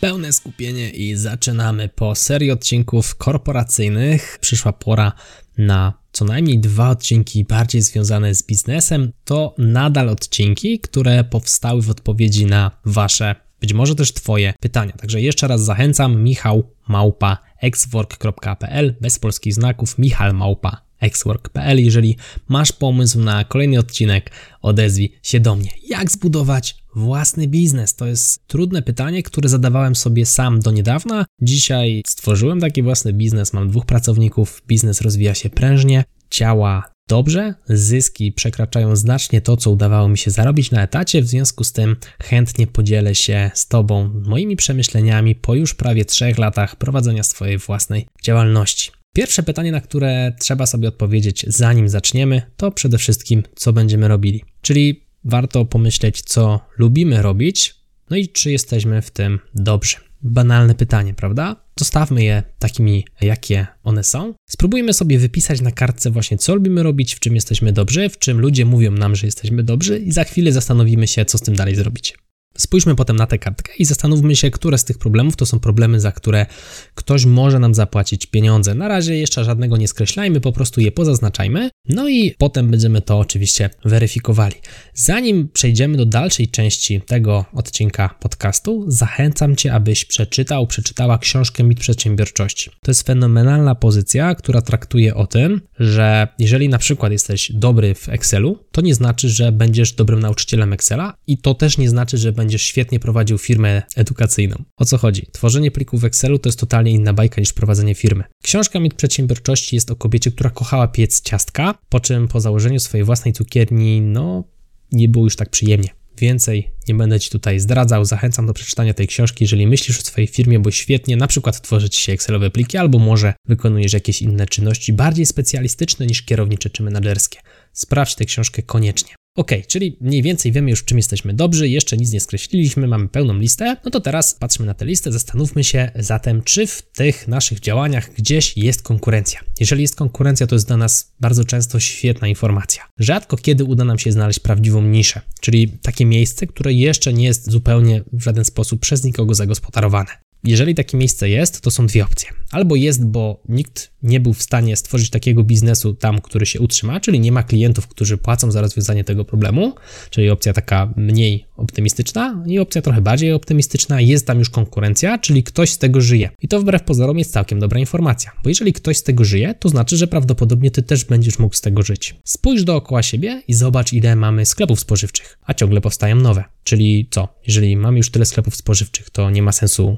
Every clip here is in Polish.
Pełne skupienie i zaczynamy. Po serii odcinków korporacyjnych przyszła pora na co najmniej dwa odcinki bardziej związane z biznesem. To nadal odcinki, które powstały w odpowiedzi na Wasze, być może też Twoje pytania. Także jeszcze raz zachęcam, Michał Małpa exwork.pl bez polskich znaków, Michal Małpa xwork.pl. Jeżeli masz pomysł na kolejny odcinek, odezwij się do mnie. Jak zbudować własny biznes? To jest trudne pytanie, które zadawałem sobie sam do niedawna. Dzisiaj stworzyłem taki własny biznes, mam dwóch pracowników, biznes rozwija się prężnie, działa dobrze, zyski przekraczają znacznie to, co udawało mi się zarobić na etacie, w związku z tym chętnie podzielę się z Tobą moimi przemyśleniami po już prawie trzech latach prowadzenia swojej własnej działalności. Pierwsze pytanie, na które trzeba sobie odpowiedzieć, zanim zaczniemy, to przede wszystkim, co będziemy robili. Czyli warto pomyśleć, co lubimy robić, no i czy jesteśmy w tym dobrzy. Banalne pytanie, prawda? Zostawmy je takimi, jakie one są. Spróbujmy sobie wypisać na kartce właśnie, co lubimy robić, w czym jesteśmy dobrzy, w czym ludzie mówią nam, że jesteśmy dobrzy, i za chwilę zastanowimy się, co z tym dalej zrobić. Spójrzmy potem na tę kartkę i zastanówmy się, które z tych problemów to są problemy, za które ktoś może nam zapłacić pieniądze. Na razie jeszcze żadnego nie skreślajmy, po prostu je pozaznaczajmy, no i potem będziemy to oczywiście weryfikowali. Zanim przejdziemy do dalszej części tego odcinka podcastu, zachęcam Cię, abyś przeczytał, przeczytała książkę Mit Przedsiębiorczości. To jest fenomenalna pozycja, która traktuje o tym, że jeżeli na przykład jesteś dobry w Excelu, to nie znaczy, że będziesz dobrym nauczycielem Excela i to też nie znaczy, że będziesz świetnie prowadził firmę edukacyjną. O co chodzi? Tworzenie plików w Excelu to jest totalnie inna bajka niż prowadzenie firmy. Książka Mit Przedsiębiorczości jest o kobiecie, która kochała piec ciastka, po czym po założeniu swojej własnej cukierni, no, nie było już tak przyjemnie. Więcej nie będę Ci tutaj zdradzał, zachęcam do przeczytania tej książki, jeżeli myślisz o swojej firmie, bo świetnie na przykład tworzyć się Excelowe pliki, albo może wykonujesz jakieś inne czynności bardziej specjalistyczne niż kierownicze czy menedżerskie. Sprawdź tę książkę koniecznie. Ok, czyli mniej więcej wiemy już, czym jesteśmy dobrzy, jeszcze nic nie skreśliliśmy, mamy pełną listę. No to teraz patrzmy na tę listę, zastanówmy się zatem, czy w tych naszych działaniach gdzieś jest konkurencja. Jeżeli jest konkurencja, to jest dla nas bardzo często świetna informacja. Rzadko kiedy uda nam się znaleźć prawdziwą niszę, czyli takie miejsce, które jeszcze nie jest zupełnie w żaden sposób przez nikogo zagospodarowane. Jeżeli takie miejsce jest, to są dwie opcje. Albo jest, bo nikt nie był w stanie stworzyć takiego biznesu tam, który się utrzyma, czyli nie ma klientów, którzy płacą za rozwiązanie tego problemu, czyli opcja taka mniej optymistyczna i opcja trochę bardziej optymistyczna, jest tam już konkurencja, czyli ktoś z tego żyje. I to wbrew pozorom jest całkiem dobra informacja, bo jeżeli ktoś z tego żyje, to znaczy, że prawdopodobnie ty też będziesz mógł z tego żyć. Spójrz dookoła siebie i zobacz, ile mamy sklepów spożywczych, a ciągle powstają nowe. Czyli co? Jeżeli mamy już tyle sklepów spożywczych, to nie ma sensu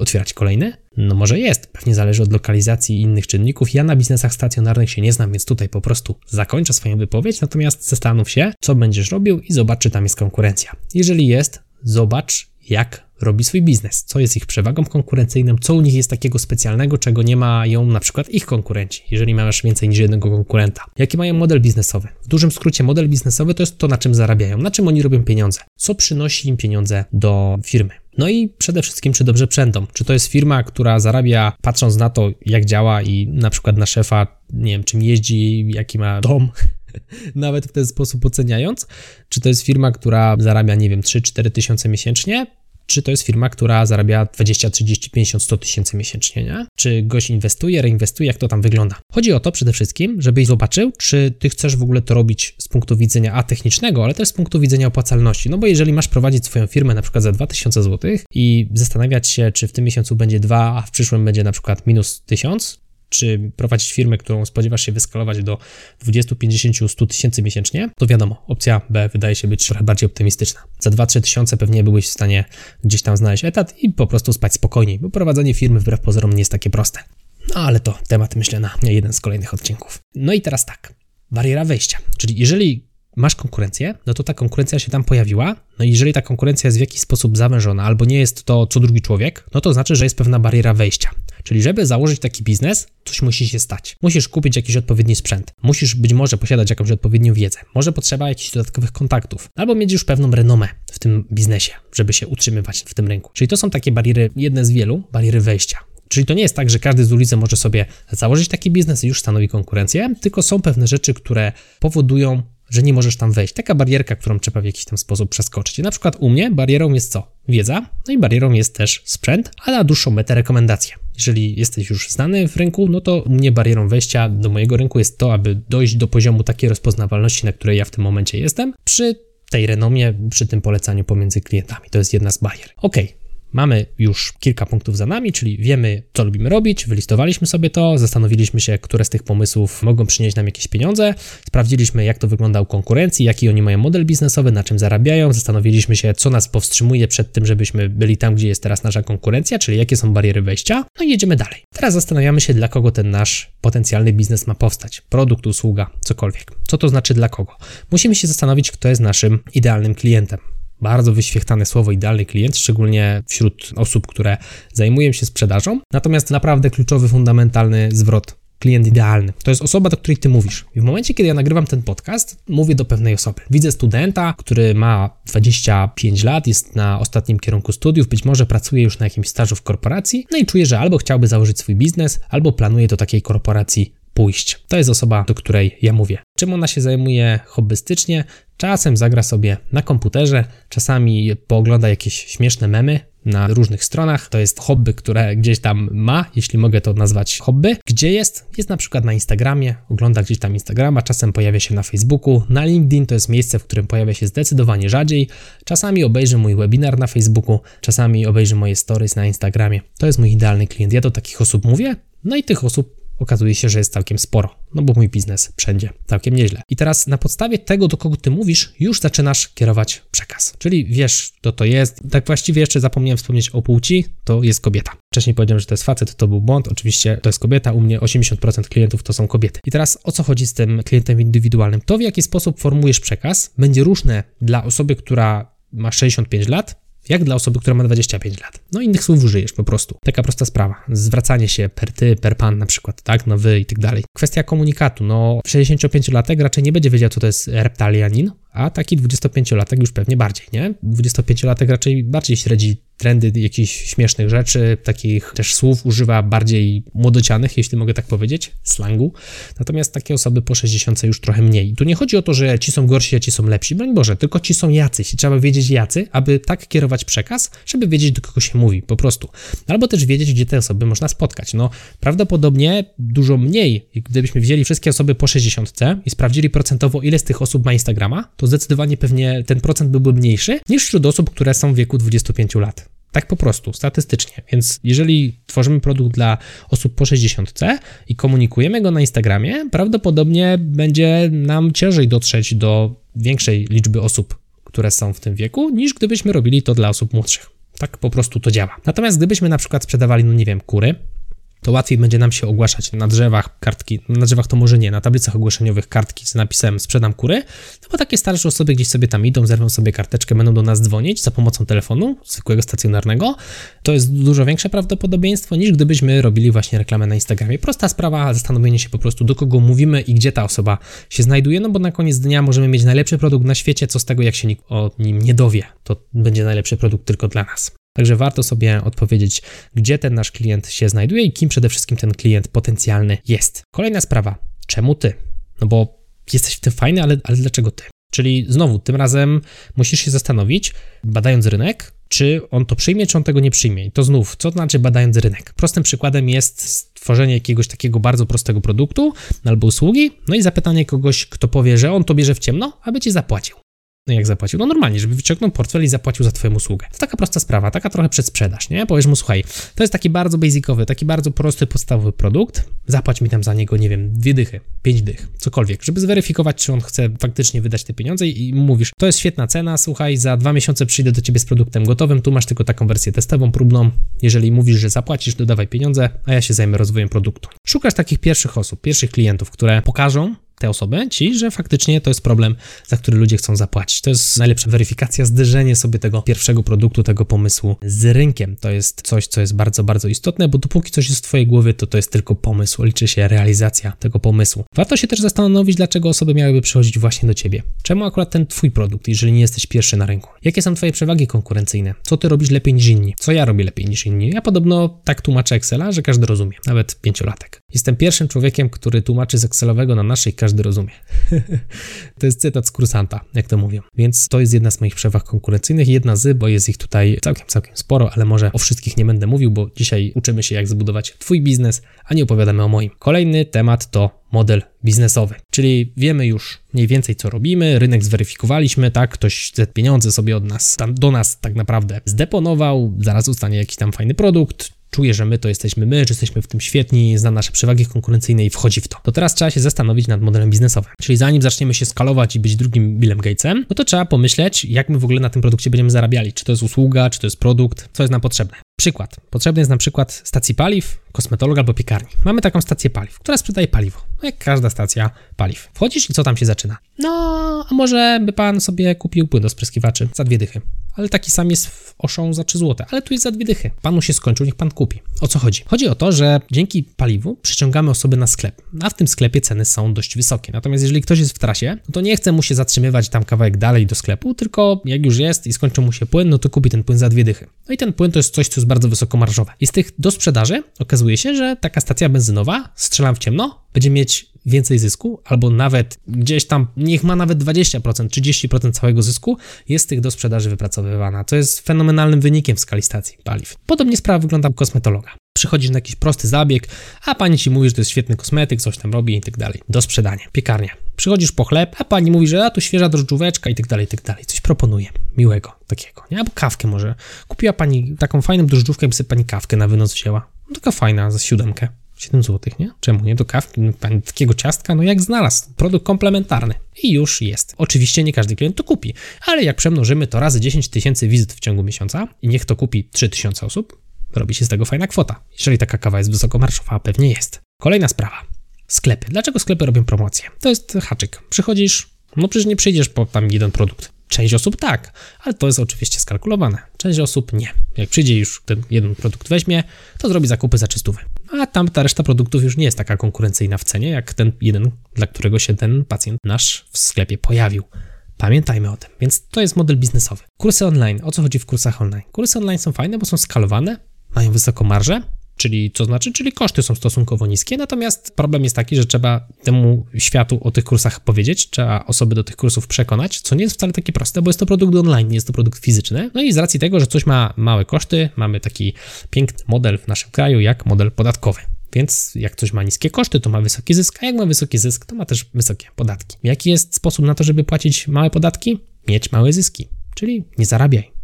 otwierać kolejny? No może jest, pewnie zależy od lokalizacji i innych czynników. Ja na biznesach stacjonarnych się nie znam, więc tutaj po prostu zakończę swoją wypowiedź, natomiast zastanów się, co będziesz robił i zobacz, czy tam jest konkurencja. Jeżeli jest, zobacz, jak robi swój biznes, co jest ich przewagą konkurencyjną, co u nich jest takiego specjalnego, czego nie mają na przykład ich konkurenci, jeżeli masz więcej niż jednego konkurenta. Jaki mają model biznesowy? W dużym skrócie model biznesowy to jest to, na czym zarabiają, na czym oni robią pieniądze, co przynosi im pieniądze do firmy. No i przede wszystkim, czy dobrze przędą. Czy to jest firma, która zarabia, patrząc na to, jak działa i na przykład na szefa, nie wiem, czym jeździ, jaki ma dom, nawet w ten sposób oceniając, czy to jest firma, która zarabia, nie wiem, 3-4 tysiące miesięcznie, czy to jest firma, która zarabia 20, 30, 50, 100 tysięcy miesięcznie, nie? Czy gość inwestuje, reinwestuje, jak to tam wygląda? Chodzi o to przede wszystkim, żebyś zobaczył, czy ty chcesz w ogóle to robić z punktu widzenia a technicznego, ale też z punktu widzenia opłacalności. No bo jeżeli masz prowadzić swoją firmę na przykład za 2000 zł i zastanawiać się, czy w tym miesiącu będzie 2, a w przyszłym będzie na przykład minus 1000, czy prowadzić firmę, którą spodziewasz się wyskalować do 20, 50, 100 tysięcy miesięcznie, to wiadomo, opcja B wydaje się być trochę bardziej optymistyczna. Za 2-3 tysiące pewnie byłeś w stanie gdzieś tam znaleźć etat i po prostu spać spokojniej, bo prowadzenie firmy wbrew pozorom nie jest takie proste. No ale to temat myślę na jeden z kolejnych odcinków. No i teraz tak, bariera wejścia, czyli jeżeli masz konkurencję, no to ta konkurencja się tam pojawiła. No i jeżeli ta konkurencja jest w jakiś sposób zawężona, albo nie jest to co drugi człowiek, no to znaczy, że jest pewna bariera wejścia. Czyli żeby założyć taki biznes, coś musi się stać. Musisz kupić jakiś odpowiedni sprzęt. Musisz być może posiadać jakąś odpowiednią wiedzę. Może potrzeba jakichś dodatkowych kontaktów. Albo mieć już pewną renomę w tym biznesie, żeby się utrzymywać w tym rynku. Czyli to są takie bariery, jedne z wielu, bariery wejścia. Czyli to nie jest tak, że każdy z ulicy może sobie założyć taki biznes i już stanowi konkurencję, tylko są pewne rzeczy, które powodują, że nie możesz tam wejść. Taka barierka, którą trzeba w jakiś tam sposób przeskoczyć. I na przykład u mnie barierą jest co? Wiedza, no i barierą jest też sprzęt, a na dłuższą metę rekomendacje. Jeżeli jesteś już znany w rynku, no to u mnie barierą wejścia do mojego rynku jest to, aby dojść do poziomu takiej rozpoznawalności, na której ja w tym momencie jestem, przy tej renomie, przy tym polecaniu pomiędzy klientami. To jest jedna z barier. Ok, Mamy już kilka punktów za nami, czyli wiemy, co lubimy robić, wylistowaliśmy sobie to, zastanowiliśmy się, które z tych pomysłów mogą przynieść nam jakieś pieniądze, sprawdziliśmy, jak to wygląda u konkurencji, jaki oni mają model biznesowy, na czym zarabiają, zastanowiliśmy się, co nas powstrzymuje przed tym, żebyśmy byli tam, gdzie jest teraz nasza konkurencja, czyli jakie są bariery wejścia, no i jedziemy dalej. Teraz zastanawiamy się, dla kogo ten nasz potencjalny biznes ma powstać. Produkt, usługa, cokolwiek. Co to znaczy dla kogo? Musimy się zastanowić, kto jest naszym idealnym klientem bardzo wyświechtane słowo idealny klient, szczególnie wśród osób, które zajmują się sprzedażą. Natomiast naprawdę kluczowy, fundamentalny zwrot klient idealny. To jest osoba, do której ty mówisz. I w momencie, kiedy ja nagrywam ten podcast, mówię do pewnej osoby. Widzę studenta, który ma 25 lat, jest na ostatnim kierunku studiów, być może pracuje już na jakimś stażu w korporacji, no i czuje, że albo chciałby założyć swój biznes, albo planuje do takiej korporacji pójść. To jest osoba, do której ja mówię. Czym ona się zajmuje hobbystycznie? Czasem zagra sobie na komputerze, czasami poogląda jakieś śmieszne memy na różnych stronach. To jest hobby, które gdzieś tam ma, jeśli mogę to nazwać hobby. Gdzie jest? Jest na przykład na Instagramie, ogląda gdzieś tam Instagrama, czasem pojawia się na Facebooku. Na LinkedIn to jest miejsce, w którym pojawia się zdecydowanie rzadziej. Czasami obejrzy mój webinar na Facebooku, czasami obejrzy moje stories na Instagramie. To jest mój idealny klient. Ja do takich osób mówię, no i tych osób okazuje się, że jest całkiem sporo, no bo mój biznes wszędzie całkiem nieźle. I teraz na podstawie tego, do kogo ty mówisz, już zaczynasz kierować przekaz. Czyli wiesz, kto to jest. Tak właściwie jeszcze zapomniałem wspomnieć o płci, to jest kobieta. Wcześniej powiedziałem, że to jest facet, to był błąd. Oczywiście to jest kobieta, u mnie 80% klientów to są kobiety. I teraz o co chodzi z tym klientem indywidualnym? To w jaki sposób formułujesz przekaz będzie różne dla osoby, która ma 65 lat, jak dla osoby, która ma 25 lat. No innych słów użyjesz po prostu. Taka prosta sprawa. Zwracanie się per ty, per pan na przykład, tak, no wy i tak dalej. Kwestia komunikatu. No 65-latek raczej nie będzie wiedział, co to jest reptalianin, a taki 25-latek już pewnie bardziej, nie? 25-latek raczej bardziej śledzi trendy jakichś śmiesznych rzeczy, takich też słów używa bardziej młodocianych, jeśli mogę tak powiedzieć, slangu. Natomiast takie osoby po 60 już trochę mniej. Tu nie chodzi o to, że ci są gorsi, a ci są lepsi, broń Boże, tylko ci są jacyś trzeba wiedzieć jacy, aby tak kierować przekaz, żeby wiedzieć do kogo się mówi, po prostu. Albo też wiedzieć, gdzie te osoby można spotkać. No, prawdopodobnie dużo mniej, gdybyśmy wzięli wszystkie osoby po 60 i sprawdzili procentowo, ile z tych osób ma Instagrama, to zdecydowanie pewnie ten procent byłby mniejszy niż wśród osób, które są w wieku 25 lat. Tak po prostu, statystycznie. Więc jeżeli tworzymy produkt dla osób po 60 i komunikujemy go na Instagramie, prawdopodobnie będzie nam ciężej dotrzeć do większej liczby osób, które są w tym wieku, niż gdybyśmy robili to dla osób młodszych. Tak po prostu to działa. Natomiast gdybyśmy na przykład sprzedawali, no nie wiem, kury, to łatwiej będzie nam się ogłaszać na drzewach kartki, na drzewach to może nie, na tablicach ogłoszeniowych kartki z napisem sprzedam kury, no bo takie starsze osoby gdzieś sobie tam idą, zerwą sobie karteczkę, będą do nas dzwonić za pomocą telefonu zwykłego stacjonarnego. To jest dużo większe prawdopodobieństwo niż gdybyśmy robili właśnie reklamę na Instagramie. Prosta sprawa, zastanowienie się po prostu do kogo mówimy i gdzie ta osoba się znajduje, no bo na koniec dnia możemy mieć najlepszy produkt na świecie, co z tego jak się nikt o nim nie dowie, to będzie najlepszy produkt tylko dla nas. Także warto sobie odpowiedzieć, gdzie ten nasz klient się znajduje i kim przede wszystkim ten klient potencjalny jest. Kolejna sprawa, czemu ty? No bo jesteś w tym fajny, ale, ale dlaczego ty? Czyli znowu, tym razem musisz się zastanowić, badając rynek, czy on to przyjmie, czy on tego nie przyjmie. I to znów, co to znaczy badając rynek? Prostym przykładem jest stworzenie jakiegoś takiego bardzo prostego produktu albo usługi, no i zapytanie kogoś, kto powie, że on to bierze w ciemno, aby ci zapłacił. No jak zapłacił? No normalnie, żeby wyciągnął portfel i zapłacił za twoją usługę. To taka prosta sprawa, taka trochę przedsprzedaż, nie? Powiesz mu, słuchaj, to jest taki bardzo basicowy, taki bardzo prosty, podstawowy produkt, zapłać mi tam za niego, nie wiem, dwie dychy, pięć dych, cokolwiek, żeby zweryfikować, czy on chce faktycznie wydać te pieniądze i mówisz, to jest świetna cena, słuchaj, za dwa miesiące przyjdę do ciebie z produktem gotowym, tu masz tylko taką wersję testową, próbną, jeżeli mówisz, że zapłacisz, dodawaj pieniądze, a ja się zajmę rozwojem produktu. Szukasz takich pierwszych osób, pierwszych klientów, które pokażą, te osoby ci, że faktycznie to jest problem, za który ludzie chcą zapłacić. To jest najlepsza weryfikacja, zderzenie sobie tego pierwszego produktu, tego pomysłu z rynkiem. To jest coś, co jest bardzo, bardzo istotne, bo dopóki coś jest w Twojej głowie, to to jest tylko pomysł, liczy się realizacja tego pomysłu. Warto się też zastanowić, dlaczego osoby miałyby przychodzić właśnie do Ciebie. Czemu akurat ten Twój produkt, jeżeli nie jesteś pierwszy na rynku? Jakie są Twoje przewagi konkurencyjne? Co Ty robisz lepiej niż inni? Co ja robię lepiej niż inni? Ja podobno tak tłumaczę Excela, że każdy rozumie, nawet pięciolatek. Jestem pierwszym człowiekiem, który tłumaczy z Excelowego na naszej każdy rozumie. to jest cytat z kursanta, jak to mówią. Więc to jest jedna z moich przewag konkurencyjnych, jedna z, bo jest ich tutaj całkiem, całkiem sporo, ale może o wszystkich nie będę mówił, bo dzisiaj uczymy się, jak zbudować Twój biznes, a nie opowiadamy o moim. Kolejny temat to model biznesowy, czyli wiemy już mniej więcej co robimy, rynek zweryfikowaliśmy, tak, ktoś te pieniądze sobie od nas, tam do nas tak naprawdę zdeponował, zaraz zostanie jakiś tam fajny produkt, czuje, że my to jesteśmy my, że jesteśmy w tym świetni, zna nasze przewagi konkurencyjne i wchodzi w to. To teraz trzeba się zastanowić nad modelem biznesowym. Czyli zanim zaczniemy się skalować i być drugim Billem Gatesem, no to trzeba pomyśleć, jak my w ogóle na tym produkcie będziemy zarabiali. Czy to jest usługa, czy to jest produkt, co jest nam potrzebne. Przykład. Potrzebny jest na przykład stacji paliw, kosmetologa albo piekarni. Mamy taką stację paliw, która sprzedaje paliwo. No jak każda stacja paliw. Wchodzisz i co tam się zaczyna? No, a może by pan sobie kupił płyn do spryskiwaczy za dwie dychy. Ale taki sam jest w Oszą za 3 zł, ale tu jest za dwie dychy. Panu się skończył, niech pan kupi. O co chodzi? Chodzi o to, że dzięki paliwu przyciągamy osoby na sklep, a w tym sklepie ceny są dość wysokie. Natomiast jeżeli ktoś jest w trasie, no to nie chce mu się zatrzymywać tam kawałek dalej do sklepu, tylko jak już jest i skończył mu się płyn, no to kupi ten płyn za dwie dychy. No i ten płyn to jest coś, co jest bardzo wysokomarżowe. I z tych do sprzedaży okazuje się, że taka stacja benzynowa, strzelam w ciemno, będzie mieć więcej zysku, albo nawet gdzieś tam, niech ma nawet 20%, 30% całego zysku, jest tych do sprzedaży wypracowywana. To jest fenomenalnym wynikiem w skali stacji paliw. Podobnie sprawa wygląda u kosmetologa. Przychodzisz na jakiś prosty zabieg, a pani ci mówi, że to jest świetny kosmetyk, coś tam robi i tak dalej. Do sprzedania. Piekarnia. Przychodzisz po chleb, a pani mówi, że a tu świeża drożdżóweczka i tak dalej, i tak dalej. Coś proponuje. Miłego takiego, nie? Albo kawkę może. Kupiła pani taką fajną drożdżówkę, by sobie pani kawkę na wynos wzięła. No, taka fajna, za siódemkę. 7 zł, nie? Czemu nie? Do kawki, takiego ciastka, no jak znalazł. Produkt komplementarny. I już jest. Oczywiście nie każdy klient to kupi, ale jak przemnożymy to razy 10 tysięcy wizyt w ciągu miesiąca i niech to kupi 3 tysiące osób, robi się z tego fajna kwota. Jeżeli taka kawa jest wysokomarszowa, pewnie jest. Kolejna sprawa. Sklepy. Dlaczego sklepy robią promocję? To jest haczyk. Przychodzisz, no przecież nie przyjdziesz po tam jeden produkt. Część osób tak, ale to jest oczywiście skalkulowane. Część osób nie. Jak przyjdzie już ten jeden produkt weźmie, to zrobi zakupy za czystówę. A tam ta reszta produktów już nie jest taka konkurencyjna w cenie, jak ten jeden, dla którego się ten pacjent nasz w sklepie pojawił. Pamiętajmy o tym. Więc to jest model biznesowy. Kursy online. O co chodzi w kursach online? Kursy online są fajne, bo są skalowane, mają wysoką marżę, czyli co znaczy, czyli koszty są stosunkowo niskie, natomiast problem jest taki, że trzeba temu światu o tych kursach powiedzieć, trzeba osoby do tych kursów przekonać, co nie jest wcale takie proste, bo jest to produkt online, nie jest to produkt fizyczny. No i z racji tego, że coś ma małe koszty, mamy taki piękny model w naszym kraju jak model podatkowy. Więc jak coś ma niskie koszty, to ma wysoki zysk, a jak ma wysoki zysk, to ma też wysokie podatki. Jaki jest sposób na to, żeby płacić małe podatki? Mieć małe zyski, czyli nie zarabiaj.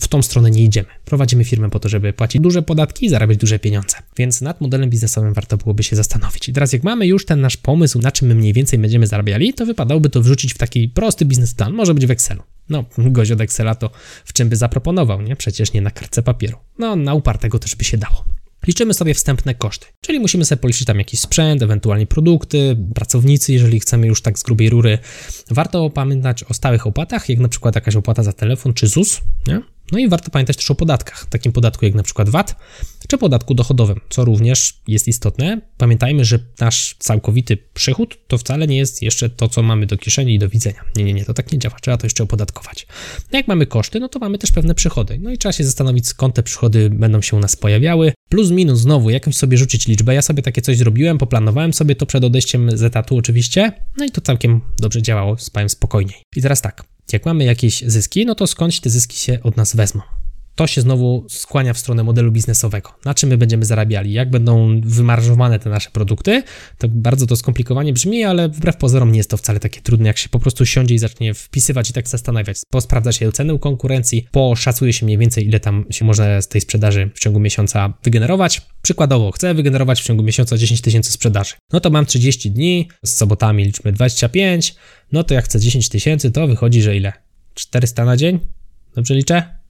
W tą stronę nie idziemy. Prowadzimy firmę po to, żeby płacić duże podatki i zarabiać duże pieniądze. Więc nad modelem biznesowym warto byłoby się zastanowić. I teraz, jak mamy już ten nasz pomysł, na czym my mniej więcej będziemy zarabiali, to wypadałoby to wrzucić w taki prosty biznesplan. Może być w Excelu. No, gość od Excela to w czym by zaproponował, nie? Przecież nie na kartce papieru. No, na upartego też by się dało. Liczymy sobie wstępne koszty, czyli musimy sobie policzyć tam jakiś sprzęt, ewentualnie produkty, pracownicy, jeżeli chcemy już tak z grubej rury. Warto pamiętać o stałych opłatach, jak na przykład jakaś opłata za telefon czy ZUS, nie? No i warto pamiętać też o podatkach, takim podatku jak na przykład VAT, czy podatku dochodowym, co również jest istotne. Pamiętajmy, że nasz całkowity przychód to wcale nie jest jeszcze to, co mamy do kieszeni i do widzenia. Nie, nie, nie, to tak nie działa, trzeba to jeszcze opodatkować. No jak mamy koszty, no to mamy też pewne przychody. No i trzeba się zastanowić, skąd te przychody będą się u nas pojawiały. Plus, minus, znowu, jakąś sobie rzucić liczbę. Ja sobie takie coś zrobiłem, poplanowałem sobie to przed odejściem z etatu oczywiście, no i to całkiem dobrze działało, spałem spokojniej. I teraz tak, jak mamy jakieś zyski, no to skądś te zyski się od nas wezmą? To się znowu skłania w stronę modelu biznesowego. Na czym my będziemy zarabiali? Jak będą wymarżowane te nasze produkty? To bardzo to skomplikowanie brzmi, ale wbrew pozorom nie jest to wcale takie trudne, jak się po prostu siądzie i zacznie wpisywać i tak zastanawiać. Posprawdza się ceny u konkurencji, poszacuje się mniej więcej, ile tam się może z tej sprzedaży w ciągu miesiąca wygenerować. Przykładowo, chcę wygenerować w ciągu miesiąca 10 tysięcy sprzedaży. No to mam 30 dni, z sobotami liczmy 25, no to jak chcę 10 tysięcy, to wychodzi, że ile? 400 na dzień? Dobrze liczę?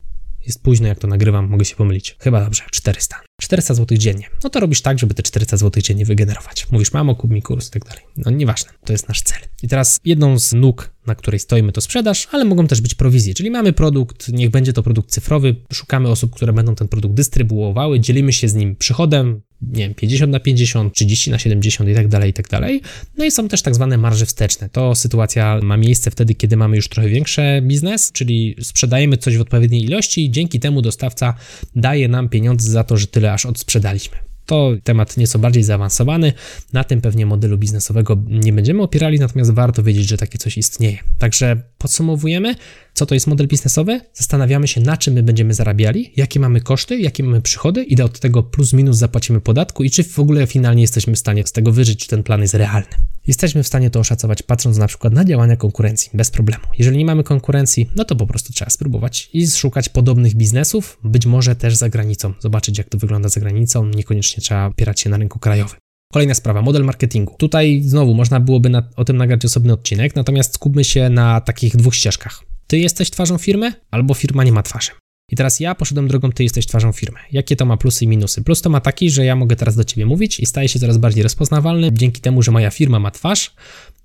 Jest późno, jak to nagrywam, mogę się pomylić. Chyba dobrze, 400. 400 zł dziennie. No to robisz tak, żeby te 400 zł dziennie wygenerować. Mówisz, mamo, kup mi kurs i tak dalej. No nieważne, to jest nasz cel. I teraz jedną z nóg, na której stoimy, to sprzedaż, ale mogą też być prowizje, czyli mamy produkt, niech będzie to produkt cyfrowy, szukamy osób, które będą ten produkt dystrybuowały, dzielimy się z nim przychodem, nie wiem, 50 na 50, 30 na 70 i tak dalej, i tak dalej. No i są też tak zwane marże wsteczne. To sytuacja ma miejsce wtedy, kiedy mamy już trochę większy biznes, czyli sprzedajemy coś w odpowiedniej ilości i dzięki temu dostawca daje nam pieniądze za to, że tyle aż odsprzedaliśmy. To temat nieco bardziej zaawansowany. Na tym pewnie modelu biznesowego nie będziemy opierali, natomiast warto wiedzieć, że takie coś istnieje. Także podsumowujemy, co to jest model biznesowy, zastanawiamy się, na czym my będziemy zarabiali, jakie mamy koszty, jakie mamy przychody, ile od tego plus minus zapłacimy podatku i czy w ogóle finalnie jesteśmy w stanie z tego wyżyć, czy ten plan jest realny. Jesteśmy w stanie to oszacować patrząc na przykład na działania konkurencji, bez problemu. Jeżeli nie mamy konkurencji, no to po prostu trzeba spróbować i szukać podobnych biznesów, być może też za granicą, zobaczyć jak to wygląda za granicą, niekoniecznie trzeba opierać się na rynku krajowym. Kolejna sprawa, model marketingu. Tutaj znowu można byłoby na, o tym nagrać osobny odcinek, natomiast skupmy się na takich dwóch ścieżkach. Ty jesteś twarzą firmy, albo firma nie ma twarzy. I teraz ja poszedłem drogą, ty jesteś twarzą firmy. Jakie to ma plusy i minusy? Plus to ma taki, że ja mogę teraz do ciebie mówić i staję się coraz bardziej rozpoznawalny dzięki temu, że moja firma ma twarz,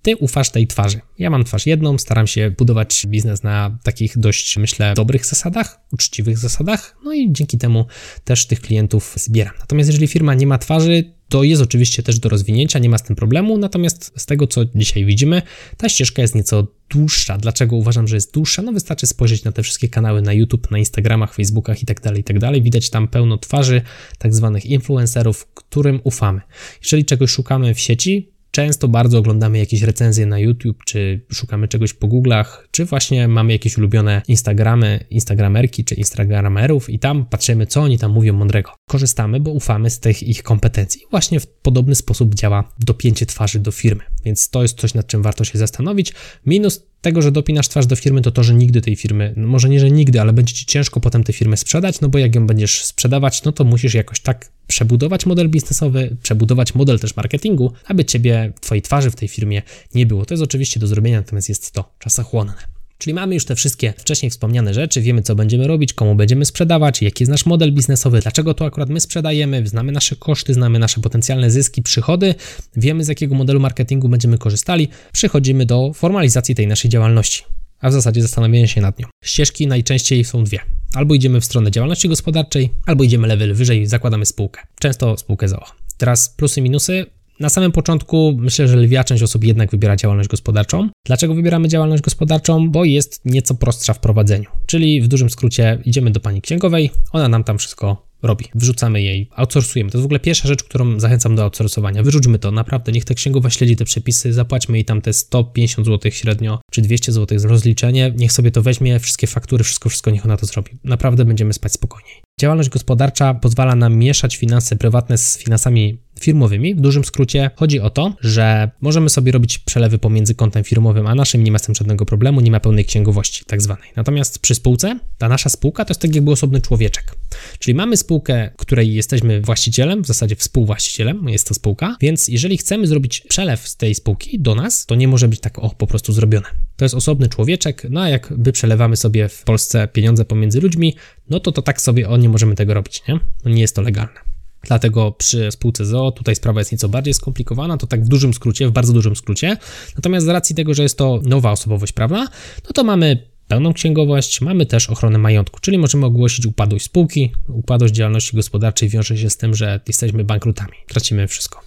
ty ufasz tej twarzy. Ja mam twarz jedną, staram się budować biznes na takich dość, myślę, dobrych zasadach, uczciwych zasadach, no i dzięki temu też tych klientów zbieram. Natomiast jeżeli firma nie ma twarzy, to jest oczywiście też do rozwinięcia, nie ma z tym problemu, natomiast z tego, co dzisiaj widzimy, ta ścieżka jest nieco dłuższa. Dlaczego uważam, że jest dłuższa? No wystarczy spojrzeć na te wszystkie kanały na YouTube, na Instagramach, Facebookach i tak dalej, i tak. Widać tam pełno twarzy tak zwanych influencerów, którym ufamy. Jeżeli czegoś szukamy w sieci, Często bardzo oglądamy jakieś recenzje na YouTube, czy szukamy czegoś po Google'ach, czy właśnie mamy jakieś ulubione Instagramy, Instagramerki, czy Instagramerów i tam patrzymy, co oni tam mówią mądrego. Korzystamy, bo ufamy z tych ich kompetencji. Właśnie w podobny sposób działa dopięcie twarzy do firmy, więc to jest coś, nad czym warto się zastanowić. Minus tego, że dopinasz twarz do firmy, to to, że nigdy tej firmy, no może nie, że nigdy, ale będzie ci ciężko potem tę firmę sprzedać, no bo jak ją będziesz sprzedawać, no to musisz jakoś tak przebudować model biznesowy, przebudować model też marketingu, aby ciebie, twojej twarzy w tej firmie nie było. To jest oczywiście do zrobienia, natomiast jest to czasochłonne. Czyli mamy już te wszystkie wcześniej wspomniane rzeczy, wiemy co będziemy robić, komu będziemy sprzedawać, jaki jest nasz model biznesowy, dlaczego to akurat my sprzedajemy, znamy nasze koszty, znamy nasze potencjalne zyski, przychody, wiemy z jakiego modelu marketingu będziemy korzystali, przechodzimy do formalizacji tej naszej działalności a w zasadzie zastanawiania się nad nią. Ścieżki najczęściej są dwie. Albo idziemy w stronę działalności gospodarczej, albo idziemy level wyżej, zakładamy spółkę. Często spółkę ZOO. Teraz plusy, minusy. Na samym początku myślę, że lwia część osób jednak wybiera działalność gospodarczą. Dlaczego wybieramy działalność gospodarczą? Bo jest nieco prostsza w prowadzeniu. Czyli w dużym skrócie idziemy do pani księgowej, ona nam tam wszystko robi. Wrzucamy jej, outsourcujemy. To jest w ogóle pierwsza rzecz, którą zachęcam do outsourcowania. Wyrzućmy to, naprawdę, niech ta księgowa śledzi te przepisy, zapłaćmy jej tam te 150 zł średnio, czy 200 zł z rozliczenie, niech sobie to weźmie, wszystkie faktury, wszystko, wszystko niech ona to zrobi. Naprawdę będziemy spać spokojniej. Działalność gospodarcza pozwala nam mieszać finanse prywatne z finansami firmowymi. W dużym skrócie chodzi o to, że możemy sobie robić przelewy pomiędzy kontem firmowym a naszym, nie ma z tym żadnego problemu, nie ma pełnej księgowości tak zwanej. Natomiast przy spółce, ta nasza spółka to jest tak jakby osobny człowieczek. Czyli mamy spółkę, której jesteśmy właścicielem, w zasadzie współwłaścicielem, jest to spółka, więc jeżeli chcemy zrobić przelew z tej spółki do nas, to nie może być tak o po prostu zrobione. To jest osobny człowieczek, no a jak by przelewamy sobie w Polsce pieniądze pomiędzy ludźmi, no to to tak sobie o nie możemy tego robić, nie? No nie jest to legalne. Dlatego przy spółce ZO tutaj sprawa jest nieco bardziej skomplikowana, to tak w dużym skrócie, w bardzo dużym skrócie. Natomiast z racji tego, że jest to nowa osobowość prawna, no to mamy pełną księgowość, mamy też ochronę majątku, czyli możemy ogłosić upadłość spółki. Upadłość działalności gospodarczej wiąże się z tym, że jesteśmy bankrutami, tracimy wszystko,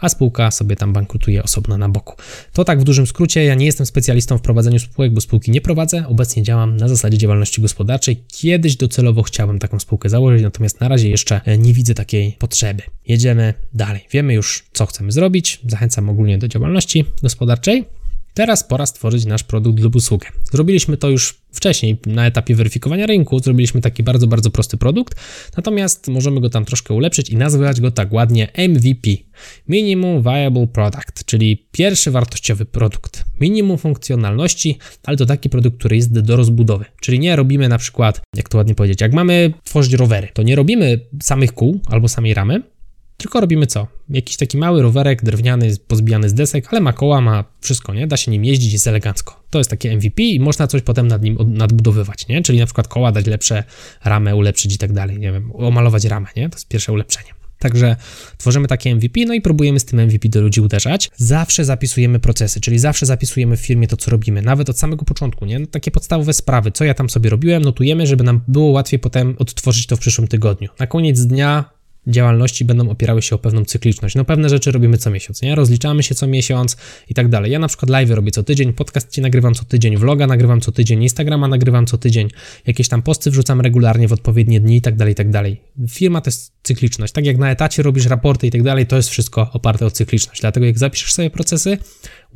a spółka sobie tam bankrutuje osobno na boku. To tak w dużym skrócie, ja nie jestem specjalistą w prowadzeniu spółek, bo spółki nie prowadzę, obecnie działam na zasadzie działalności gospodarczej. Kiedyś docelowo chciałbym taką spółkę założyć, natomiast na razie jeszcze nie widzę takiej potrzeby. Jedziemy dalej. Wiemy już, co chcemy zrobić. Zachęcam ogólnie do działalności gospodarczej. Teraz pora stworzyć nasz produkt lub usługę. Zrobiliśmy to już wcześniej na etapie weryfikowania rynku, zrobiliśmy taki bardzo, bardzo prosty produkt, natomiast możemy go tam troszkę ulepszyć i nazwać go tak ładnie MVP Minimum Viable Product, czyli pierwszy wartościowy produkt. Minimum funkcjonalności, ale to taki produkt, który jest do rozbudowy. Czyli nie robimy na przykład, jak to ładnie powiedzieć, jak mamy tworzyć rowery, to nie robimy samych kół albo samej ramy, Tylko robimy co? Jakiś taki mały rowerek drewniany, pozbijany z desek, ale ma koła, ma wszystko, nie? Da się nim jeździć, jest elegancko. To jest takie MVP i można coś potem nad nim nadbudowywać, nie? Czyli na przykład koła dać lepsze, ramę ulepszyć i tak dalej, nie wiem, omalować ramę, nie? To jest pierwsze ulepszenie. Także tworzymy takie MVP, no i próbujemy z tym MVP do ludzi uderzać. Zawsze zapisujemy procesy, czyli zawsze zapisujemy w firmie to, co robimy, nawet od samego początku, nie? No, takie podstawowe sprawy, co ja tam sobie robiłem, notujemy, żeby nam było łatwiej potem odtworzyć to w przyszłym tygodniu. Na koniec dnia działalności będą opierały się o pewną cykliczność. No pewne rzeczy robimy co miesiąc, nie? Rozliczamy się co miesiąc i tak dalej. Ja na przykład live robię co tydzień, podcast nagrywam co tydzień, vloga nagrywam co tydzień, Instagrama nagrywam co tydzień, jakieś tam posty wrzucam regularnie w odpowiednie dni i tak dalej, i tak dalej. Firma to jest cykliczność. Tak jak na etacie robisz raporty i tak dalej, to jest wszystko oparte o cykliczność. Dlatego jak zapiszesz sobie procesy,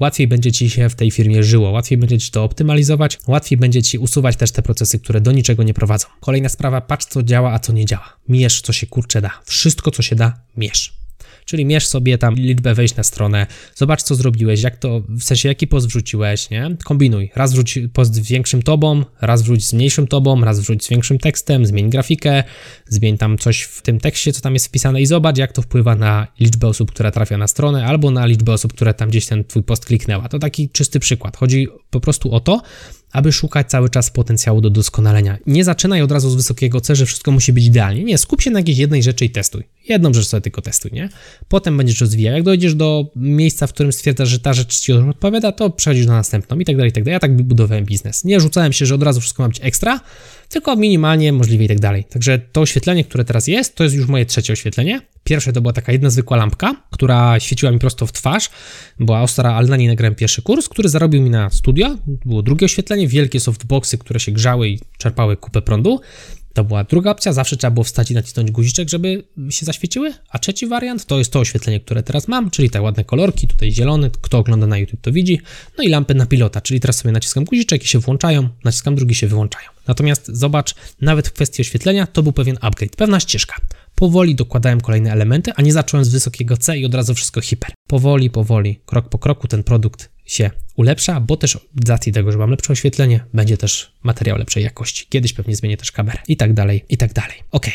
łatwiej będzie ci się w tej firmie żyło, łatwiej będzie ci to optymalizować, łatwiej będzie ci usuwać też te procesy, które do niczego nie prowadzą. Kolejna sprawa, patrz co działa, a co nie działa. Mierz co się kurcze da. Wszystko co się da, mierz. Czyli mierz sobie tam liczbę, wejść na stronę, zobacz co zrobiłeś, jak to, w sensie jaki post wrzuciłeś, nie? Kombinuj. Raz wrzuć post z większym tobą, raz wrzuć z mniejszym tobą, raz wrzuć z większym tekstem, zmień grafikę, zmień tam coś w tym tekście, co tam jest wpisane i zobacz, jak to wpływa na liczbę osób, która trafia na stronę, albo na liczbę osób, które tam gdzieś ten twój post kliknęła. To taki czysty przykład. Chodzi po prostu o to, aby szukać cały czas potencjału do doskonalenia. Nie zaczynaj od razu z wysokiego C, że wszystko musi być idealnie. Nie, skup się na jakiejś jednej rzeczy i testuj. Jedną rzecz sobie tylko testuj, nie? Potem będziesz rozwijał. Jak dojdziesz do miejsca, w którym stwierdzasz, że ta rzecz ci odpowiada, to przechodzisz na następną i tak dalej, i tak dalej. Ja tak budowałem biznes. Nie rzucałem się, że od razu wszystko ma być ekstra, tylko minimalnie możliwie i tak dalej. Także to oświetlenie, które teraz jest, to jest już moje trzecie oświetlenie. Pierwsze to była taka jedna zwykła lampka, która świeciła mi prosto w twarz. Była ostra, ale na niej nagrałem pierwszy kurs, który zarobił mi na studia. Było drugie oświetlenie, wielkie softboxy, które się grzały i czerpały kupę prądu. To była druga opcja, zawsze trzeba było wstać i nacisnąć guziczek, żeby się zaświeciły. A trzeci wariant to jest to oświetlenie, które teraz mam, czyli te ładne kolorki, tutaj zielony, kto ogląda na YouTube to widzi. No i lampy na pilota, czyli teraz sobie naciskam guziczek i się włączają, naciskam drugi się wyłączają. Natomiast zobacz, nawet w kwestii oświetlenia to był pewien upgrade, pewna ścieżka. Powoli dokładałem kolejne elementy, a nie zacząłem z wysokiego C i od razu wszystko hiper. Powoli, powoli, krok po kroku ten produkt się ulepsza, bo też z racji tego, że mam lepsze oświetlenie, będzie też materiał lepszej jakości. Kiedyś pewnie zmienię też kamerę i tak dalej, i tak dalej. Ok,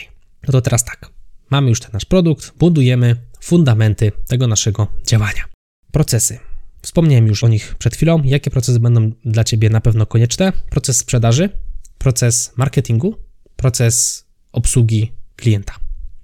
no to teraz tak. Mamy już ten nasz produkt, budujemy fundamenty tego naszego działania. Procesy. Wspomniałem już o nich przed chwilą. Jakie procesy będą dla Ciebie na pewno konieczne? Proces sprzedaży, proces marketingu, proces obsługi klienta.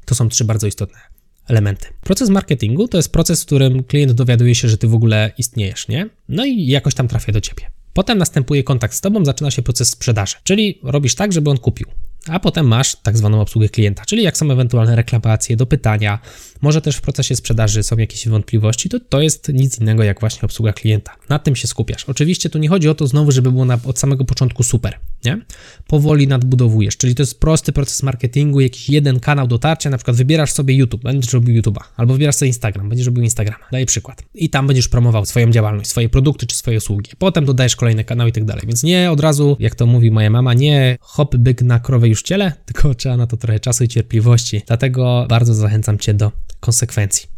To są trzy bardzo istotne elementy. Proces marketingu to jest proces, w którym klient dowiaduje się, że ty w ogóle istniejesz, nie? No i jakoś tam trafia do ciebie. Potem następuje kontakt z tobą, zaczyna się proces sprzedaży, czyli robisz tak, żeby on kupił a potem masz tak zwaną obsługę klienta, czyli jak są ewentualne reklamacje, dopytania, może też w procesie sprzedaży są jakieś wątpliwości, to to jest nic innego jak właśnie obsługa klienta. Na tym się skupiasz. Oczywiście tu nie chodzi o to znowu, żeby było na, od samego początku super, nie? Powoli nadbudowujesz, czyli to jest prosty proces marketingu, jakiś jeden kanał dotarcia, na przykład wybierasz sobie YouTube, będziesz robił YouTube'a, albo wybierasz sobie Instagram, będziesz robił Instagrama, daję przykład. I tam będziesz promował swoją działalność, swoje produkty czy swoje usługi. Potem dodajesz kolejny kanał i tak dalej. Więc nie od razu, jak to mówi moja mama, nie hop byk na krowę już ciele, tylko trzeba na to trochę czasu i cierpliwości. Dlatego bardzo zachęcam Cię do konsekwencji.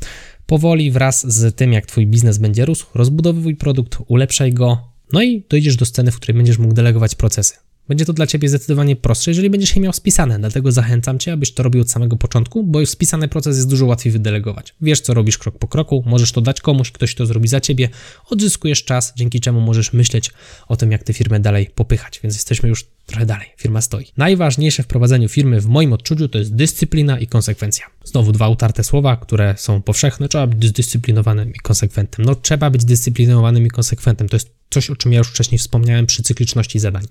Powoli wraz z tym, jak Twój biznes będzie rósł, rozbudowuj produkt, ulepszaj go, no i dojdziesz do sceny, w której będziesz mógł delegować procesy. Będzie to dla Ciebie zdecydowanie prostsze, jeżeli będziesz je miał spisane. Dlatego zachęcam Cię, abyś to robił od samego początku, bo spisany proces jest dużo łatwiej wydelegować. Wiesz, co robisz krok po kroku, możesz to dać komuś, ktoś to zrobi za Ciebie, odzyskujesz czas, dzięki czemu możesz myśleć o tym, jak tę firmę dalej popychać. Więc jesteśmy już trochę dalej, firma stoi. Najważniejsze w prowadzeniu firmy w moim odczuciu to jest dyscyplina i konsekwencja. Znowu dwa utarte słowa, które są powszechne. Trzeba być zdyscyplinowanym i konsekwentnym. No trzeba być dyscyplinowanym i konsekwentnym. To jest coś, o czym ja już wcześniej wspomniałem przy cykliczności zadań.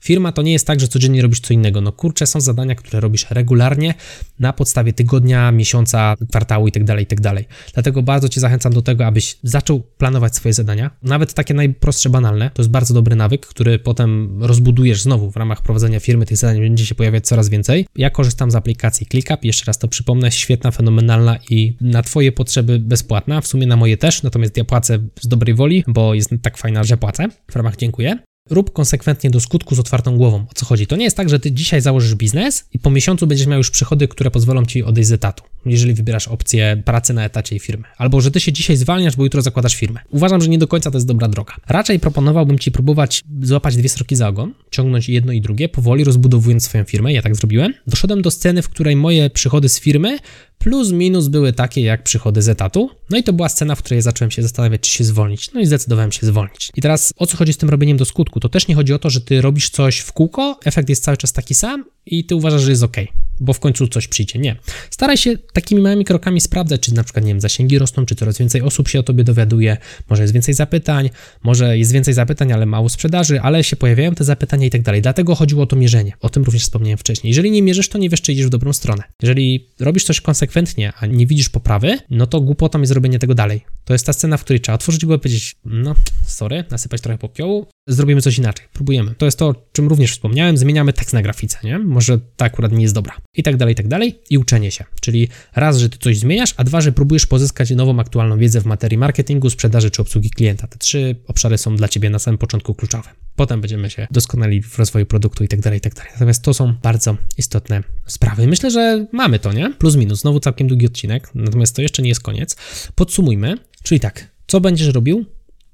Firma to nie jest tak, że codziennie robisz co innego. No kurczę, są zadania, które robisz regularnie na podstawie tygodnia, miesiąca, kwartału itd., tak itd. Tak Dlatego bardzo Cię zachęcam do tego, abyś zaczął planować swoje zadania. Nawet takie najprostsze, banalne. To jest bardzo dobry nawyk, który potem rozbudujesz znowu w ramach prowadzenia firmy. Tych zadań będzie się pojawiać coraz więcej. Ja korzystam z aplikacji ClickUp. Jeszcze raz to przypomnę. Świetna, fenomenalna i na Twoje potrzeby bezpłatna. W sumie na moje też, natomiast ja płacę z dobrej woli, bo jest tak fajna, że płacę w ramach dziękuję. Rób konsekwentnie do skutku z otwartą głową. O co chodzi? To nie jest tak, że ty dzisiaj założysz biznes i po miesiącu będziesz miał już przychody, które pozwolą ci odejść z etatu, jeżeli wybierasz opcję pracy na etacie i firmy. Albo że ty się dzisiaj zwalniasz, bo jutro zakładasz firmę. Uważam, że nie do końca to jest dobra droga. Raczej proponowałbym ci próbować złapać dwie sroki za ogon, ciągnąć jedno i drugie, powoli rozbudowując swoją firmę. Ja tak zrobiłem. Doszedłem do sceny, w której moje przychody z firmy plus minus były takie jak przychody z etatu. No i to była scena, w której zacząłem się zastanawiać, czy się zwolnić. No i zdecydowałem się zwolnić. I teraz o co chodzi z tym robieniem do skutku? To też nie chodzi o to, że ty robisz coś w kółko, efekt jest cały czas taki sam i ty uważasz, że jest ok bo w końcu coś przyjdzie. Nie. Staraj się takimi małymi krokami sprawdzać, czy na przykład, nie wiem, zasięgi rosną, czy coraz więcej osób się o tobie dowiaduje, może jest więcej zapytań, może jest więcej zapytań, ale mało sprzedaży, ale się pojawiają te zapytania i tak dalej. Dlatego chodziło o to mierzenie. O tym również wspomniałem wcześniej. Jeżeli nie mierzysz, to nie wiesz, czy idziesz w dobrą stronę. Jeżeli robisz coś konsekwentnie, a nie widzisz poprawy, no to głupotą jest zrobienie tego dalej. To jest ta scena, w której trzeba otworzyć głowę i powiedzieć, no, sorry, nasypać trochę popiołu, zrobimy coś inaczej, próbujemy. To jest to, o czym również wspomniałem, zmieniamy tekst na grafice, nie? Może ta akurat nie jest dobra. I tak dalej, i tak dalej. I uczenie się. Czyli raz, że ty coś zmieniasz, a dwa, że próbujesz pozyskać nową, aktualną wiedzę w materii marketingu, sprzedaży czy obsługi klienta. Te trzy obszary są dla ciebie na samym początku kluczowe. Potem będziemy się doskonali w rozwoju produktu i tak dalej, i tak dalej. Natomiast to są bardzo istotne sprawy. Myślę, że mamy to, nie? Plus minus. Znowu całkiem długi odcinek, natomiast to jeszcze nie jest koniec. Podsumujmy. Czyli tak, co będziesz robił?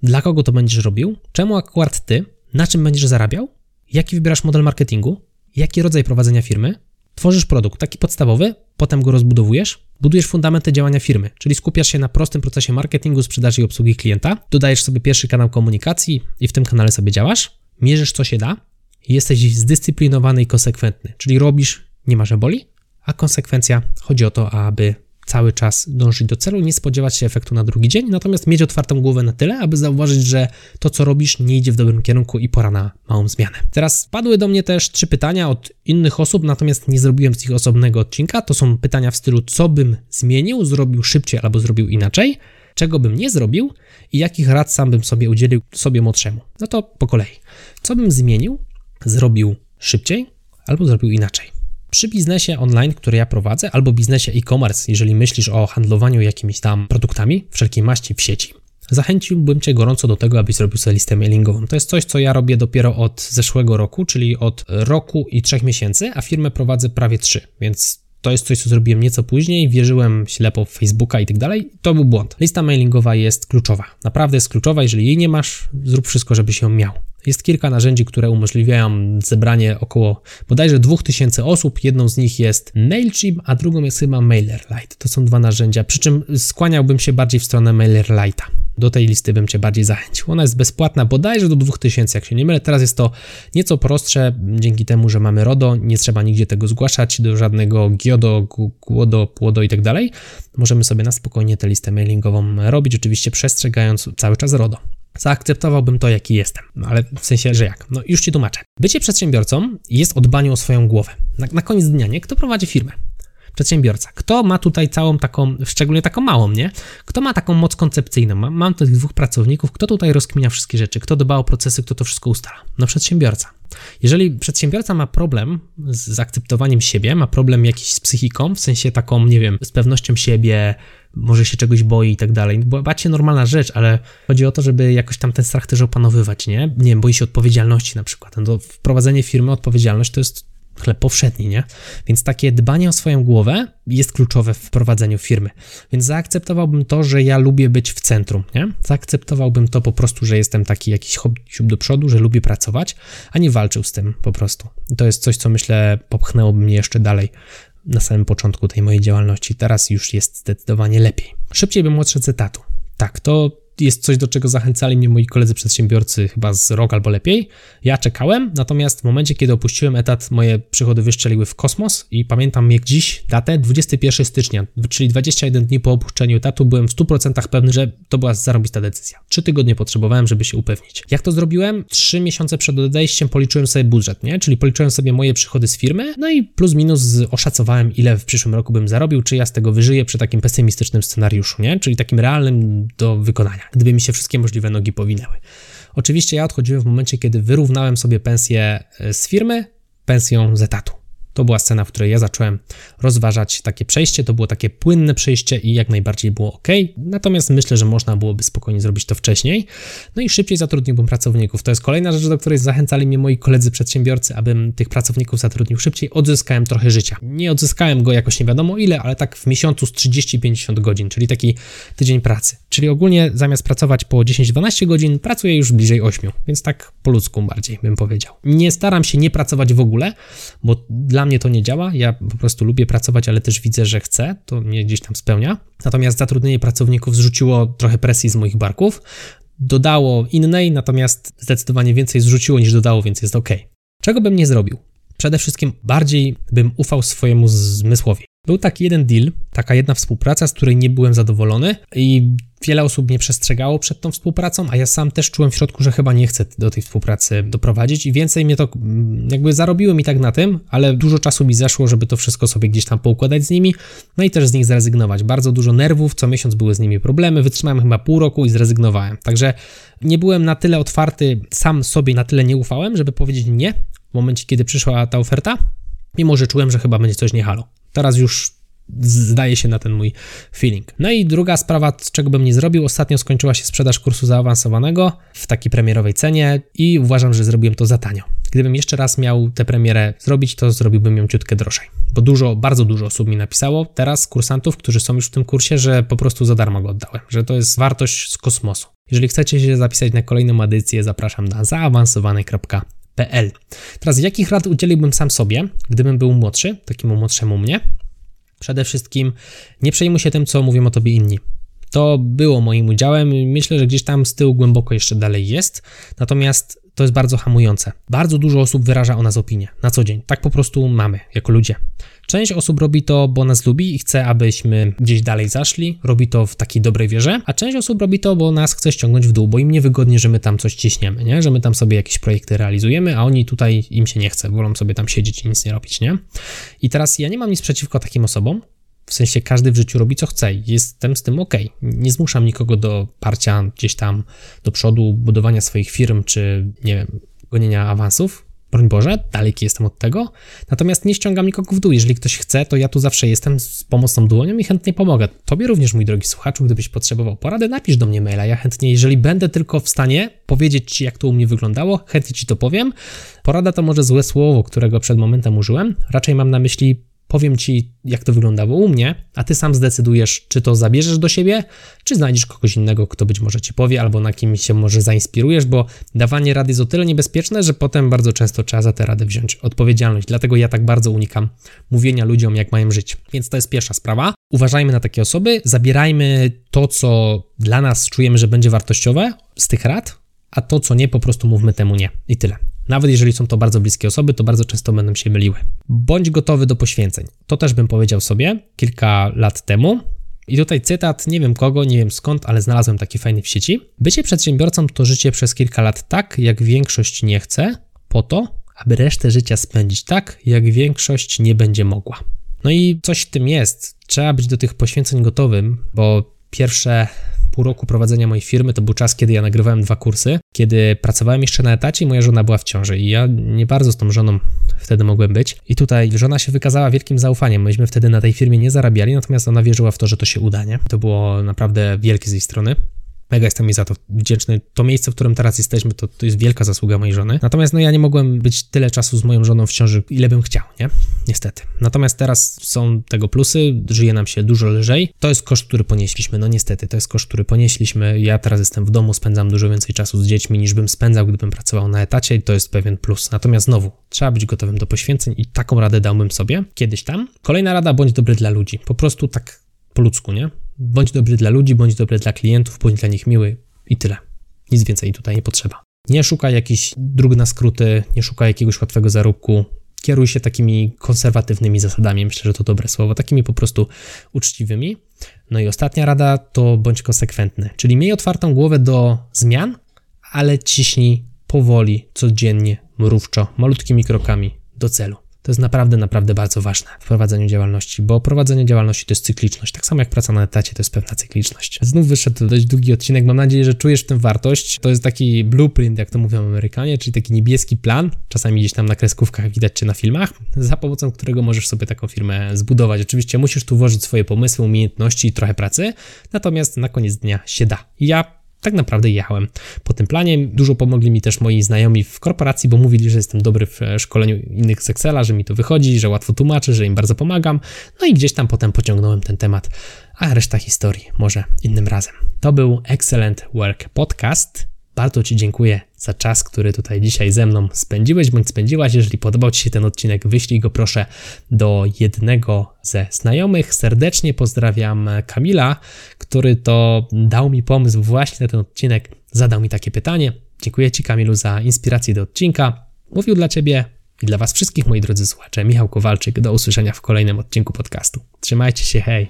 Dla kogo to będziesz robił? Czemu akurat ty? Na czym będziesz zarabiał? Jaki wybierasz model marketingu? Jaki rodzaj prowadzenia firmy? Tworzysz produkt taki podstawowy, potem go rozbudowujesz, budujesz fundamenty działania firmy, czyli skupiasz się na prostym procesie marketingu, sprzedaży i obsługi klienta, dodajesz sobie pierwszy kanał komunikacji i w tym kanale sobie działasz, mierzysz co się da, jesteś zdyscyplinowany i konsekwentny, czyli robisz, nie ma że boli, a konsekwencja chodzi o to, aby cały czas dążyć do celu, nie spodziewać się efektu na drugi dzień, natomiast mieć otwartą głowę na tyle, aby zauważyć, że to, co robisz, nie idzie w dobrym kierunku i pora na małą zmianę. Teraz padły do mnie też trzy pytania od innych osób, natomiast nie zrobiłem z nich osobnego odcinka. To są pytania w stylu, co bym zmienił, zrobił szybciej albo zrobił inaczej, czego bym nie zrobił i jakich rad sam bym sobie udzielił sobie młodszemu. No to po kolei. Co bym zmienił, zrobił szybciej albo zrobił inaczej. Przy biznesie online, który ja prowadzę, albo biznesie e-commerce, jeżeli myślisz o handlowaniu jakimiś tam produktami wszelkiej maści w sieci, zachęciłbym Cię gorąco do tego, abyś zrobił sobie listę mailingową. To jest coś, co ja robię dopiero od zeszłego roku, czyli od roku i trzech miesięcy, a firmę prowadzę prawie trzy, więc to jest coś, co zrobiłem nieco później, wierzyłem ślepo w Facebooka i tak dalej. To był błąd. Lista mailingowa jest kluczowa. Naprawdę jest kluczowa. Jeżeli jej nie masz, zrób wszystko, żebyś ją miał. Jest kilka narzędzi, które umożliwiają zebranie około bodajże 2000 osób. Jedną z nich jest MailChimp, a drugą jest chyba MailerLite. To są dwa narzędzia, przy czym skłaniałbym się bardziej w stronę MailerLite'a. Do tej listy bym Cię bardziej zachęcił. Ona jest bezpłatna bodajże do 2000, jak się nie mylę. Teraz jest to nieco prostsze, dzięki temu, że mamy RODO, nie trzeba nigdzie tego zgłaszać do żadnego GIODO, GUODO, PUODO i tak dalej. Możemy sobie na spokojnie tę listę mailingową robić, oczywiście przestrzegając cały czas RODO zaakceptowałbym to, jaki jestem. No ale w sensie, że jak? No już ci tłumaczę. Bycie przedsiębiorcą jest o dbaniu o swoją głowę. Na, na koniec dnia, nie? Kto prowadzi firmę? Przedsiębiorca. Kto ma tutaj całą taką, szczególnie taką małą, nie? Kto ma taką moc koncepcyjną? Mam, mam tych dwóch pracowników, kto tutaj rozkminia wszystkie rzeczy? Kto dba o procesy, kto to wszystko ustala? No przedsiębiorca. Jeżeli przedsiębiorca ma problem z zaakceptowaniem siebie, ma problem jakiś z psychiką, w sensie taką, nie wiem, z pewnością siebie, może się czegoś boi i tak dalej. Bać się normalna rzecz, ale chodzi o to, żeby jakoś tam ten strach też opanowywać, nie? Nie wiem, boi się odpowiedzialności na przykład. No to wprowadzenie firmy, odpowiedzialność to jest chleb powszedni, nie? Więc takie dbanie o swoją głowę jest kluczowe w prowadzeniu firmy. Więc zaakceptowałbym to, że ja lubię być w centrum, nie? Zaakceptowałbym to po prostu, że jestem taki jakiś siup do przodu, że lubię pracować, a nie walczył z tym po prostu. To jest coś, co myślę popchnęłoby mnie jeszcze dalej na samym początku tej mojej działalności. Teraz już jest zdecydowanie lepiej. Szybciej bym odszedł z etatu. Tak, to jest coś, do czego zachęcali mnie moi koledzy przedsiębiorcy chyba z rok albo lepiej. Ja czekałem, natomiast w momencie, kiedy opuściłem etat, moje przychody wyszczeliły w kosmos i pamiętam jak dziś datę 21 stycznia, czyli 21 dni po opuszczeniu etatu, byłem w 100% pewny, że to była zarobista decyzja. Trzy tygodnie potrzebowałem, żeby się upewnić. Jak to zrobiłem? Trzy miesiące przed odejściem policzyłem sobie budżet, nie? Czyli policzyłem sobie moje przychody z firmy, no i plus minus oszacowałem, ile w przyszłym roku bym zarobił, czy ja z tego wyżyję przy takim pesymistycznym scenariuszu, nie? Czyli takim realnym do wykonania gdyby mi się wszystkie możliwe nogi powinęły. Oczywiście ja odchodziłem w momencie, kiedy wyrównałem sobie pensję e, z firmy pensją z etatu. To była scena, w której ja zacząłem rozważać takie przejście. To było takie płynne przejście i jak najbardziej było ok. Natomiast myślę, że można byłoby spokojnie zrobić to wcześniej. No i szybciej zatrudniłbym pracowników. To jest kolejna rzecz, do której zachęcali mnie moi koledzy przedsiębiorcy, abym tych pracowników zatrudnił szybciej. Odzyskałem trochę życia. Nie odzyskałem go jakoś nie wiadomo ile, ale tak w miesiącu z 30-50 godzin, czyli taki tydzień pracy. Czyli ogólnie zamiast pracować po 10-12 godzin, pracuję już bliżej 8, więc tak po ludzku bardziej bym powiedział. Nie staram się nie pracować w ogóle, bo dla dla mnie to nie działa. Ja po prostu lubię pracować, ale też widzę, że chcę. To mnie gdzieś tam spełnia. Natomiast zatrudnienie pracowników zrzuciło trochę presji z moich barków. Dodało innej, natomiast zdecydowanie więcej zrzuciło niż dodało, więc jest ok. Czego bym nie zrobił? Przede wszystkim bardziej bym ufał swojemu zmysłowi. Był taki jeden deal, taka jedna współpraca, z której nie byłem zadowolony i wiele osób mnie przestrzegało przed tą współpracą, a ja sam też czułem w środku, że chyba nie chcę do tej współpracy doprowadzić i więcej mnie to mm, jakby zarobiło mi tak na tym, ale dużo czasu mi zeszło, żeby to wszystko sobie gdzieś tam poukładać z nimi, no i też z nich zrezygnować. Bardzo dużo nerwów, co miesiąc były z nimi problemy, wytrzymałem chyba pół roku i zrezygnowałem. Także nie byłem na tyle otwarty, sam sobie na tyle nie ufałem, żeby powiedzieć nie w momencie, kiedy przyszła ta oferta, mimo że czułem, że chyba będzie coś nie halo. Teraz już zdaje się na ten mój feeling. No i druga sprawa, czego bym nie zrobił, ostatnio skończyła się sprzedaż kursu zaawansowanego w takiej premierowej cenie i uważam, że zrobiłem to za tanio. Gdybym jeszcze raz miał tę premierę zrobić, to zrobiłbym ją ciutkę drożej. Bo dużo, bardzo dużo osób mi napisało teraz, kursantów, którzy są już w tym kursie, że po prostu za darmo go oddałem, że to jest wartość z kosmosu. Jeżeli chcecie się zapisać na kolejną edycję, zapraszam na zaawansowany.pl. Teraz jakich rad udzieliłbym sam sobie, gdybym był młodszy, takiemu młodszemu mnie? Przede wszystkim nie przejmuj się tym, co mówią o tobie inni. To było moim udziałem. Myślę, że gdzieś tam z tyłu głęboko jeszcze dalej jest. Natomiast to jest bardzo hamujące. Bardzo dużo osób wyraża o nas opinię na co dzień. Tak po prostu mamy jako ludzie. Część osób robi to, bo nas lubi i chce, abyśmy gdzieś dalej zaszli, robi to w takiej dobrej wierze, a część osób robi to, bo nas chce ściągnąć w dół, bo im niewygodnie, że my tam coś ciśniemy, nie? że my tam sobie jakieś projekty realizujemy, a oni tutaj im się nie chce, wolą sobie tam siedzieć i nic nie robić. Nie? I teraz ja nie mam nic przeciwko takim osobom, w sensie każdy w życiu robi co chce. Jestem z tym ok. Nie zmuszam nikogo do parcia gdzieś tam do przodu, budowania swoich firm, czy nie wiem, gonienia awansów. Broń Boże, daleki jestem od tego. Natomiast nie ściągam nikogo w dół. Jeżeli ktoś chce, to ja tu zawsze jestem z pomocną dłonią i chętnie pomogę. Tobie również, mój drogi słuchaczu, gdybyś potrzebował porady, napisz do mnie maila. Ja chętnie, jeżeli będę tylko w stanie powiedzieć Ci, jak to u mnie wyglądało, chętnie Ci to powiem. Porada to może złe słowo, którego przed momentem użyłem. Raczej mam na myśli powiem ci, jak to wyglądało u mnie, a ty sam zdecydujesz, czy to zabierzesz do siebie, czy znajdziesz kogoś innego, kto być może ci powie, albo na kim się może zainspirujesz, bo dawanie rady jest o tyle niebezpieczne, że potem bardzo często trzeba za tę radę wziąć odpowiedzialność. Dlatego ja tak bardzo unikam mówienia ludziom, jak mają żyć. Więc to jest pierwsza sprawa. Uważajmy na takie osoby, zabierajmy to, co dla nas czujemy, że będzie wartościowe z tych rad, a to, co nie, po prostu mówmy temu nie. I tyle. Nawet jeżeli są to bardzo bliskie osoby, to bardzo często będą się myliły. Bądź gotowy do poświęceń. To też bym powiedział sobie kilka lat temu. I tutaj cytat, nie wiem kogo, nie wiem skąd, ale znalazłem taki fajny w sieci. Bycie przedsiębiorcą to życie przez kilka lat tak, jak większość nie chce, po to, aby resztę życia spędzić tak, jak większość nie będzie mogła. No i coś w tym jest. Trzeba być do tych poświęceń gotowym, bo pierwsze pół roku prowadzenia mojej firmy to był czas, kiedy ja nagrywałem dwa kursy, kiedy pracowałem jeszcze na etacie i moja żona była w ciąży i ja nie bardzo z tą żoną wtedy mogłem być. I tutaj żona się wykazała wielkim zaufaniem. Myśmy wtedy na tej firmie nie zarabiali, natomiast ona wierzyła w to, że to się uda, nie? To było naprawdę wielkie z jej strony. Mega jestem mi za to wdzięczny. To miejsce, w którym teraz jesteśmy, to, to jest wielka zasługa mojej żony. Natomiast no ja nie mogłem być tyle czasu z moją żoną w ciąży, ile bym chciał, nie? Niestety. Natomiast teraz są tego plusy, żyje nam się dużo lżej. To jest koszt, który ponieśliśmy. No niestety, to jest koszt, który ponieśliśmy. Ja teraz jestem w domu, spędzam dużo więcej czasu z dziećmi niż bym spędzał, gdybym pracował na etacie i to jest pewien plus. Natomiast znowu, trzeba być gotowym do poświęceń i taką radę dałbym sobie kiedyś tam. Kolejna rada, bądź dobry dla ludzi. Po prostu tak po ludzku, nie? Bądź dobry dla ludzi, bądź dobry dla klientów, bądź dla nich miły i tyle. Nic więcej tutaj nie potrzeba. Nie szukaj jakichś dróg na skróty, nie szukaj jakiegoś łatwego zarobku. Kieruj się takimi konserwatywnymi zasadami, myślę, że to dobre słowo, takimi po prostu uczciwymi. No i ostatnia rada to bądź konsekwentny, czyli miej otwartą głowę do zmian, ale ciśnij powoli, codziennie, mrówczo, malutkimi krokami do celu. To jest naprawdę, naprawdę bardzo ważne w prowadzeniu działalności, bo prowadzenie działalności to jest cykliczność. Tak samo jak praca na etacie to jest pewna cykliczność. Znów wyszedł dość długi odcinek. Mam nadzieję, że czujesz w tym wartość. To jest taki blueprint, jak to mówią Amerykanie, czyli taki niebieski plan. Czasami gdzieś tam na kreskówkach widać czy na filmach, za pomocą którego możesz sobie taką firmę zbudować. Oczywiście musisz tu włożyć swoje pomysły, umiejętności i trochę pracy, natomiast na koniec dnia się da. Ja tak naprawdę jechałem po tym planie. Dużo pomogli mi też moi znajomi w korporacji, bo mówili, że jestem dobry w e, szkoleniu innych z Excela, że mi to wychodzi, że łatwo tłumaczę, że im bardzo pomagam. No i gdzieś tam potem pociągnąłem ten temat, a reszta historii może innym razem. To był Excellent Work Podcast. Bardzo Ci dziękuję za czas, który tutaj dzisiaj ze mną spędziłeś bądź spędziłaś. Jeżeli podobał Ci się ten odcinek, wyślij go proszę do jednego ze znajomych. Serdecznie pozdrawiam Kamila, który to dał mi pomysł właśnie na ten odcinek, zadał mi takie pytanie. Dziękuję Ci, Kamilu, za inspirację do odcinka. Mówił dla Ciebie i dla Was wszystkich, moi drodzy słuchacze, Michał Kowalczyk. Do usłyszenia w kolejnym odcinku podcastu. Trzymajcie się, hej!